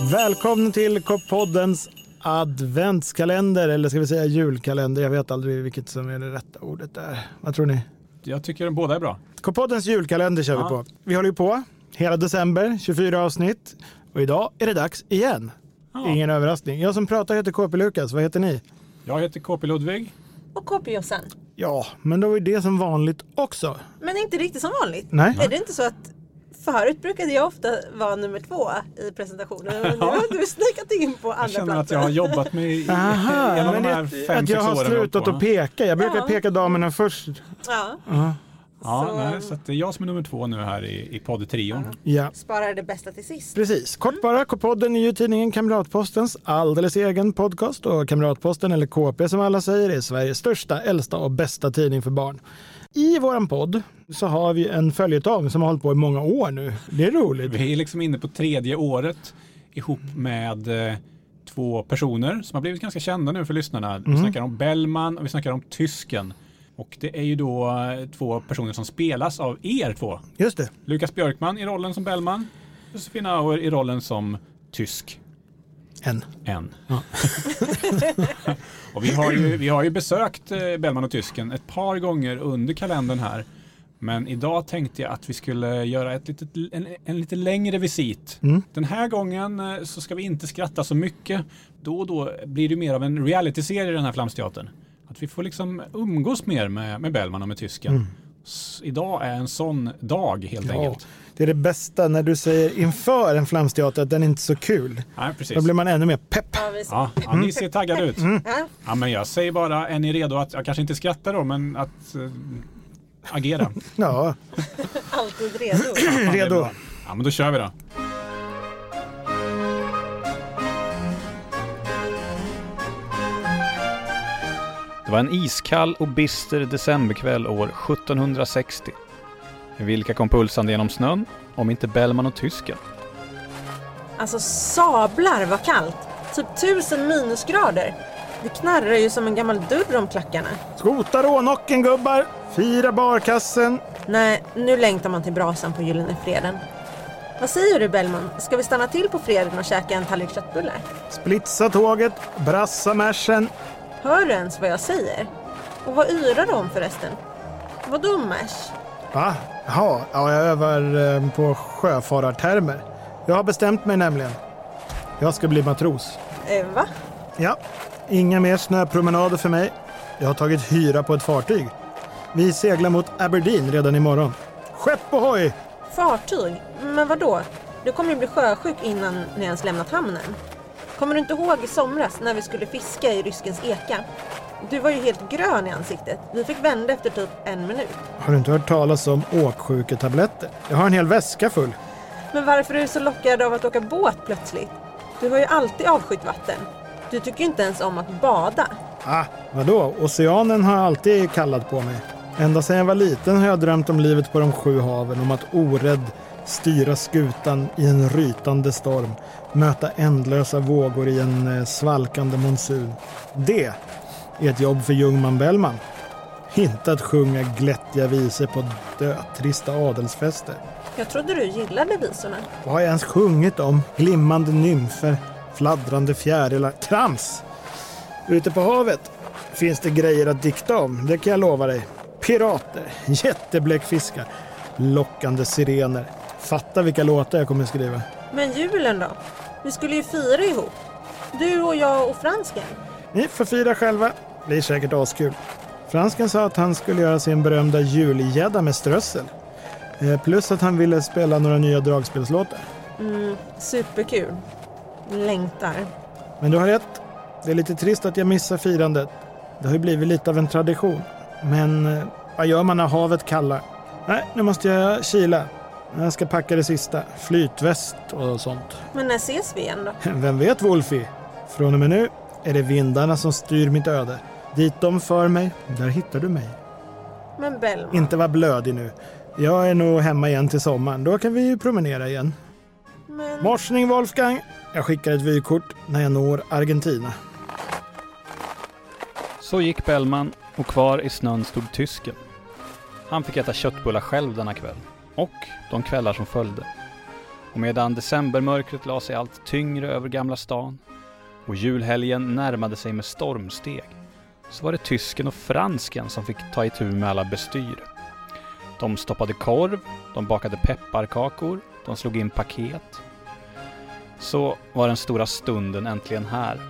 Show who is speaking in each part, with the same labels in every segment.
Speaker 1: Välkommen till K-poddens adventskalender, eller ska vi säga julkalender? Jag vet aldrig vilket som är det rätta ordet där. Vad tror ni?
Speaker 2: Jag tycker båda är bra.
Speaker 1: K-poddens julkalender kör vi
Speaker 2: Ja.
Speaker 1: på. Vi håller ju på hela december, 24 avsnitt. Och idag är det dags igen.
Speaker 2: Ja.
Speaker 1: Ingen överraskning. Jag som pratar heter KP Lukas. Vad heter ni?
Speaker 2: Jag heter KP Ludvig.
Speaker 3: Och kopiossan.
Speaker 1: Ja, men då är det som vanligt också.
Speaker 3: Men inte riktigt som vanligt.
Speaker 1: Nej.
Speaker 3: Är det inte så att förut brukade jag ofta vara nummer två i presentationen. Men nu har du snikat in på
Speaker 2: Jag
Speaker 3: andra
Speaker 2: känner att
Speaker 3: platsen.
Speaker 2: jag har jobbat med i,
Speaker 1: Aha,
Speaker 2: genom
Speaker 1: men
Speaker 2: de här fem,
Speaker 1: att jag har
Speaker 2: jag
Speaker 1: slutat att peka. Jag brukar
Speaker 3: Ja.
Speaker 1: peka damerna först.
Speaker 3: Ja,
Speaker 1: Ja.
Speaker 2: Ja,
Speaker 3: Så,
Speaker 2: nej, så att det är jag som är nummer två nu här i, i poddtrion.
Speaker 1: ja.
Speaker 3: sparar det bästa till sist.
Speaker 1: Precis. Kort bara, K-podden är ju tidningen Kamratpostens alldeles egen podcast och Kamratposten, eller KP som alla säger, är Sveriges största, äldsta och bästa tidning för barn. I våran podd så har vi en följetong som har hållit på i många år nu. Det är roligt.
Speaker 2: Vi är liksom inne på tredje året ihop med eh, två personer som har blivit ganska kända nu för lyssnarna. Vi snackar om Bellman och vi snackar om Tysken. Och det är ju då eh, två personer som spelas av er två.
Speaker 1: Just det.
Speaker 2: Lukas Björkman i rollen som Bellman. Josefina Auer i rollen som Tysk.
Speaker 1: En.
Speaker 2: En. och vi har, ju, vi har ju besökt eh, Bellman och Tysken ett par gånger under kalendern här. Men idag tänkte jag att vi skulle göra ett litet, en, en lite längre visit.
Speaker 1: Mm.
Speaker 2: Den här gången eh, så ska vi inte skratta så mycket. Då och då blir det mer av en realityserie i den här Flamsteatern. Att vi får liksom umgås mer med, med Bellman och med Tysken. S- Idag är en sån dag helt
Speaker 1: Mm. Ja,
Speaker 2: enkelt.
Speaker 1: det är det bästa när du säger inför en flamsteater att den är inte så kul.
Speaker 2: Nej, precis.
Speaker 1: Då blir man ännu mer pepp.
Speaker 3: Ja,
Speaker 2: Ja, ja, ni ser taggade ut.
Speaker 3: Ja.
Speaker 2: Ja, men jag säger bara, är ni redo att, jag kanske inte skrattar då, men att eh, agera?
Speaker 1: Ja,
Speaker 3: Alltid redo.
Speaker 1: Redo.
Speaker 2: Ja, men då kör vi då. Det var en iskall och bister decemberkväll år 1760. Vilka kom pulsande genom snön, om inte Bellman och tysken?
Speaker 3: Alltså sablar vad kallt. Typ tusen minusgrader. Det knarrar ju som en gammal dörr om klackarna.
Speaker 1: skota rånocken gubbar. Fira barkassen.
Speaker 3: Nej, nu längtar man till brasan på Gyllene Freden. Vad säger du Bellman? Ska vi stanna till på freden och käka en tallrik köttbullar?
Speaker 1: Splitsa tåget. Brassa märsen.
Speaker 3: Hör du ens vad jag säger? Och vad yrar de förresten? Vadå mers?
Speaker 1: Va? Jaha, ja, jag övar eh, på sjöfarartermer. Jag har bestämt mig nämligen. Jag ska bli matros.
Speaker 3: Eh, va?
Speaker 1: Ja, inga mer snöpromenader för mig. Jag har tagit hyra på ett fartyg. Vi seglar mot Aberdeen redan imorgon. Skepp ohoj!
Speaker 3: Fartyg? Men vad då? Du kommer ju bli sjösjuk innan ni ens lämnat hamnen. Kommer du inte ihåg i somras när vi skulle fiska i ryskens eka? Du var ju helt grön i ansiktet. Vi fick vända efter typ en minut.
Speaker 1: Har du inte hört talas om åksjuketabletter? Jag har en hel väska full.
Speaker 3: Men varför är du så lockad av att åka båt plötsligt? Du har ju alltid avskytt vatten. Du tycker ju inte ens om att bada.
Speaker 1: Ah, vadå? Oceanen har alltid kallat på mig. Ända sedan jag var liten har jag drömt om livet på de sju haven, om att orädd styra skutan i en rytande storm, möta ändlösa vågor i en eh, svalkande monsun. Det är ett jobb för Ljungman Bellman. Inte att sjunga glättiga visor på dötrista adelsfester.
Speaker 3: Jag trodde du gillade visorna.
Speaker 1: Vad har jag ens sjungit om? Glimmande nymfer, fladdrande fjärilar, trams! Ute på havet finns det grejer att dikta om, det kan jag lova dig. Pirater, jättebläckfiskar, lockande sirener. Fatta vilka låtar jag kommer skriva.
Speaker 3: Men julen då? Vi skulle ju fira ihop. Du och jag och fransken.
Speaker 1: Ni får fira själva, blir säkert askul. Fransken sa att han skulle göra sin berömda julgädda med strössel. Eh, Plus att han ville spela några nya dragspelslåtar.
Speaker 3: Mm, superkul. Längtar.
Speaker 1: Men du har rätt. Det är lite trist att jag missar firandet. Det har ju blivit lite av en tradition. Men eh, vad gör man när havet kallar? Nej, nu måste jag kila. Jag ska packa det sista. Flytväst och sånt.
Speaker 3: Men när ses vi igen då?
Speaker 1: Vem vet Wolfie? Från och med nu är det vindarna som styr mitt öde. Dit de för mig, där hittar du mig.
Speaker 3: Men Bellman.
Speaker 1: Inte var blödig nu. Jag är nog hemma igen till sommaren. Då kan vi ju promenera igen.
Speaker 3: Men...
Speaker 1: Morsning Wolfgang! Jag skickar ett vykort när jag når Argentina.
Speaker 4: Så gick Bellman och kvar i snön stod tysken. Han fick äta köttbullar själv denna kväll. Och de kvällar som följde. Och medan decembermörkret la sig allt tyngre över Gamla stan och julhelgen närmade sig med stormsteg så var det tysken och fransken som fick ta itu med alla bestyr. De stoppade korv, de bakade pepparkakor, de slog in paket. Så var den stora stunden äntligen här.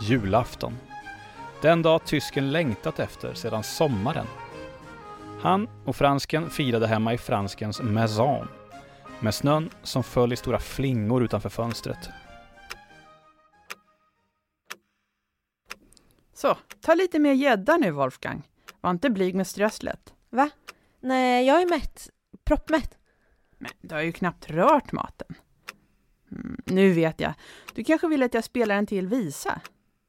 Speaker 4: Julafton. Den dag tysken längtat efter sedan sommaren. Han och fransken firade hemma i franskens maison med snön som föll i stora flingor utanför fönstret.
Speaker 5: Så, ta lite mer gädda nu Wolfgang. Var inte blyg med strösslet.
Speaker 6: Va? Nej, jag är mätt. Proppmätt.
Speaker 5: Men du har ju knappt rört maten. Mm, nu vet jag. Du kanske vill att jag spelar en till visa?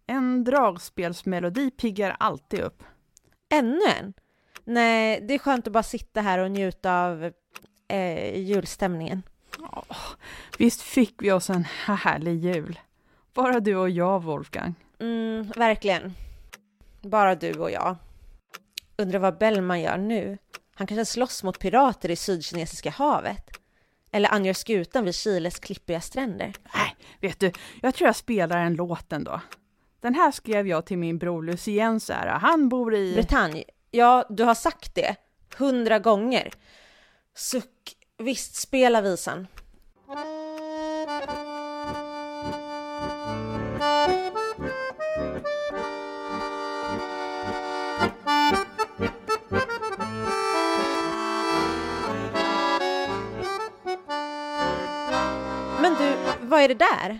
Speaker 5: En dragspelsmelodi piggar alltid upp.
Speaker 6: Ännu en? Nej, det är skönt att bara sitta här och njuta av eh, julstämningen.
Speaker 5: Oh, visst fick vi oss en härlig jul. Bara du och jag, Wolfgang.
Speaker 6: Mm, verkligen. Bara du och jag. Undrar vad Bellman gör nu? Han kanske slåss mot pirater i Sydkinesiska havet? Eller angör skutan vid Chiles klippiga stränder?
Speaker 5: Nej, vet du, jag tror jag spelar en låt ändå. Den här skrev jag till min bror Luciens ära. Han bor i...
Speaker 6: Bretagne. Ja, du har sagt det. Hundra gånger. Suck. Visst, spela visan. Men du, vad är det där?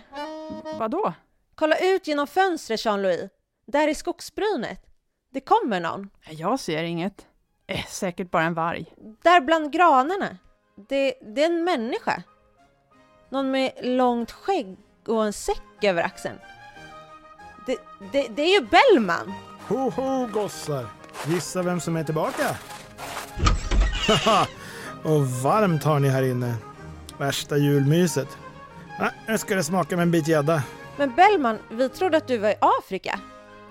Speaker 5: Vadå?
Speaker 6: Kolla ut genom fönstret, Jean-Louis. Där är skogsbrynet. Det kommer någon.
Speaker 5: Jag ser inget. Eh, säkert bara en varg.
Speaker 6: Där bland granarna. Det, det är en människa. Någon med långt skägg och en säck över axeln. Det, det, det är ju Bellman!
Speaker 1: Ho, ho, gossar! Gissa vem som är tillbaka? Haha! och varmt har ni här inne. Värsta julmyset. Ah, nu ska det smaka med en bit gädda.
Speaker 6: Men Bellman, vi trodde att du var i Afrika.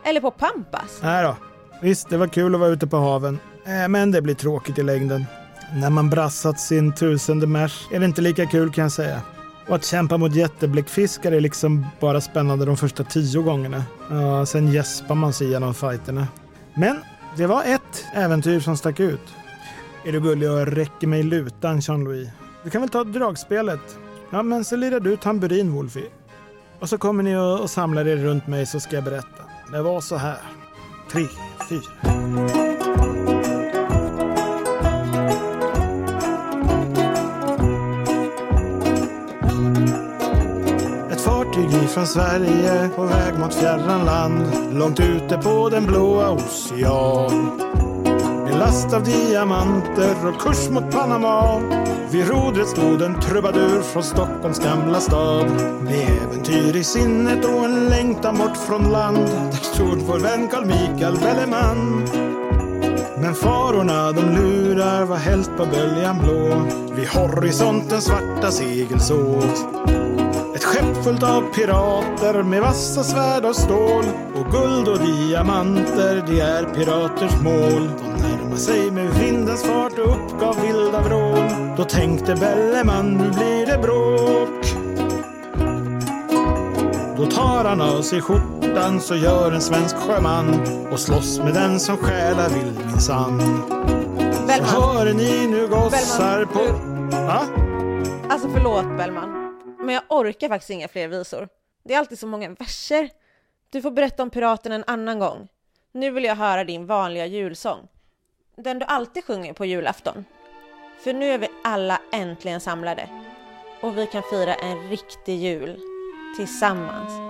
Speaker 6: Eller på Pampas.
Speaker 1: Nej då. Visst, det var kul att vara ute på haven. Eh, men det blir tråkigt i längden. När man brassat sin tusende mers är det inte lika kul kan jag säga. Och att kämpa mot jättebläckfiskar är liksom bara spännande de första tio gångerna. Ja, sen gäspar man sig igenom fighterna. Men det var ett äventyr som stack ut. Är du gullig och räcker mig lutan, Jean-Louis? Du kan väl ta dragspelet? Ja, men så lirar du tamburin, Wolfie. Och så kommer ni och samlar er runt mig så ska jag berätta. Det var så här. Tre, fyra. Ett fartyg ifrån Sverige på väg mot fjärran land långt ute på den blåa ocean. Med last av diamanter och kurs mot Panama. Vid rodret stod en trubadur från Stockholms gamla stad. Med äventyr i sinnet och en längtan bort från land. Där stod vår vän Carl Michael Belleman. Men farorna de lurar var helt på böljan blå. Vid horisonten svarta segel sågs Ett skepp fullt av pirater med vassa svärd och stål. Och guld och diamanter, det är piraters mål. De närmar sig med vindens fart och uppgav vilda vrål. Då tänkte Belleman, nu blir det bråk. Då tar han av sig skjortan så gör en svensk sjöman och slåss med den som stjäla vill minsann. Så
Speaker 6: Bellman.
Speaker 1: hör ni nu gossar på... Va?
Speaker 6: Alltså förlåt Bellman. Men jag orkar faktiskt inga fler visor. Det är alltid så många verser. Du får berätta om piraten en annan gång. Nu vill jag höra din vanliga julsång. Den du alltid sjunger på julafton. För nu är vi alla äntligen samlade. Och vi kan fira en riktig jul. Tillsammans.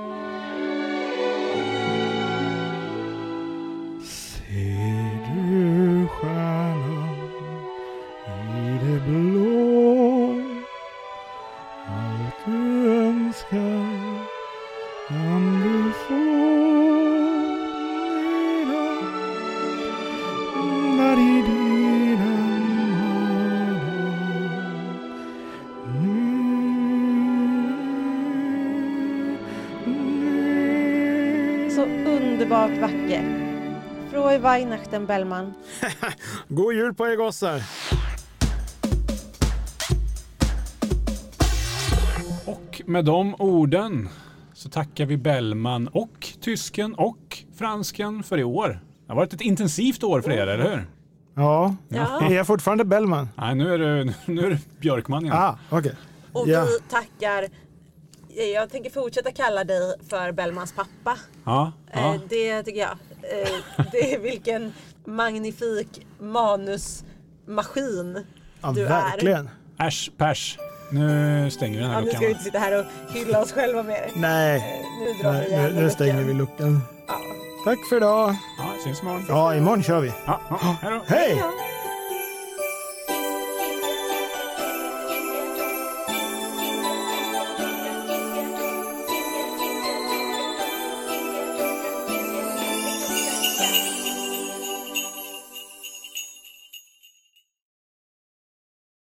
Speaker 6: Underbart vacker. Frohe Weihnachten Bellman.
Speaker 1: God jul på er gossar!
Speaker 2: med de orden så tackar vi Bellman och tysken och fransken för i år. Det har varit ett intensivt år för er, eller hur?
Speaker 1: Ja,
Speaker 3: Ja.
Speaker 1: är jag fortfarande Bellman?
Speaker 2: Nej, nu är det, nu är det Björkman igen.
Speaker 1: Ah, okej.
Speaker 3: Och
Speaker 1: Ja.
Speaker 3: vi tackar, jag tänker fortsätta kalla dig för Bellmans pappa.
Speaker 2: Ja, ja.
Speaker 3: Eh, Det tycker jag. Eh, Det är vilken magnifik manusmaskin
Speaker 1: Ja,
Speaker 3: du är.
Speaker 1: verkligen.
Speaker 2: Äsch, pers. Nu stänger vi den
Speaker 3: Ja,
Speaker 2: här
Speaker 3: nu ska
Speaker 2: luckan.
Speaker 3: vi inte sitta här och hylla oss själva mer.
Speaker 1: Nej,
Speaker 3: Nu drar vi
Speaker 1: Nej
Speaker 3: igen
Speaker 1: nu, nu stänger vi luckan.
Speaker 3: Ja.
Speaker 1: Tack för idag.
Speaker 2: Ja, syns imorgon.
Speaker 1: Ja, imorgon kör vi.
Speaker 2: Ja, ja, hej då.
Speaker 1: Hej!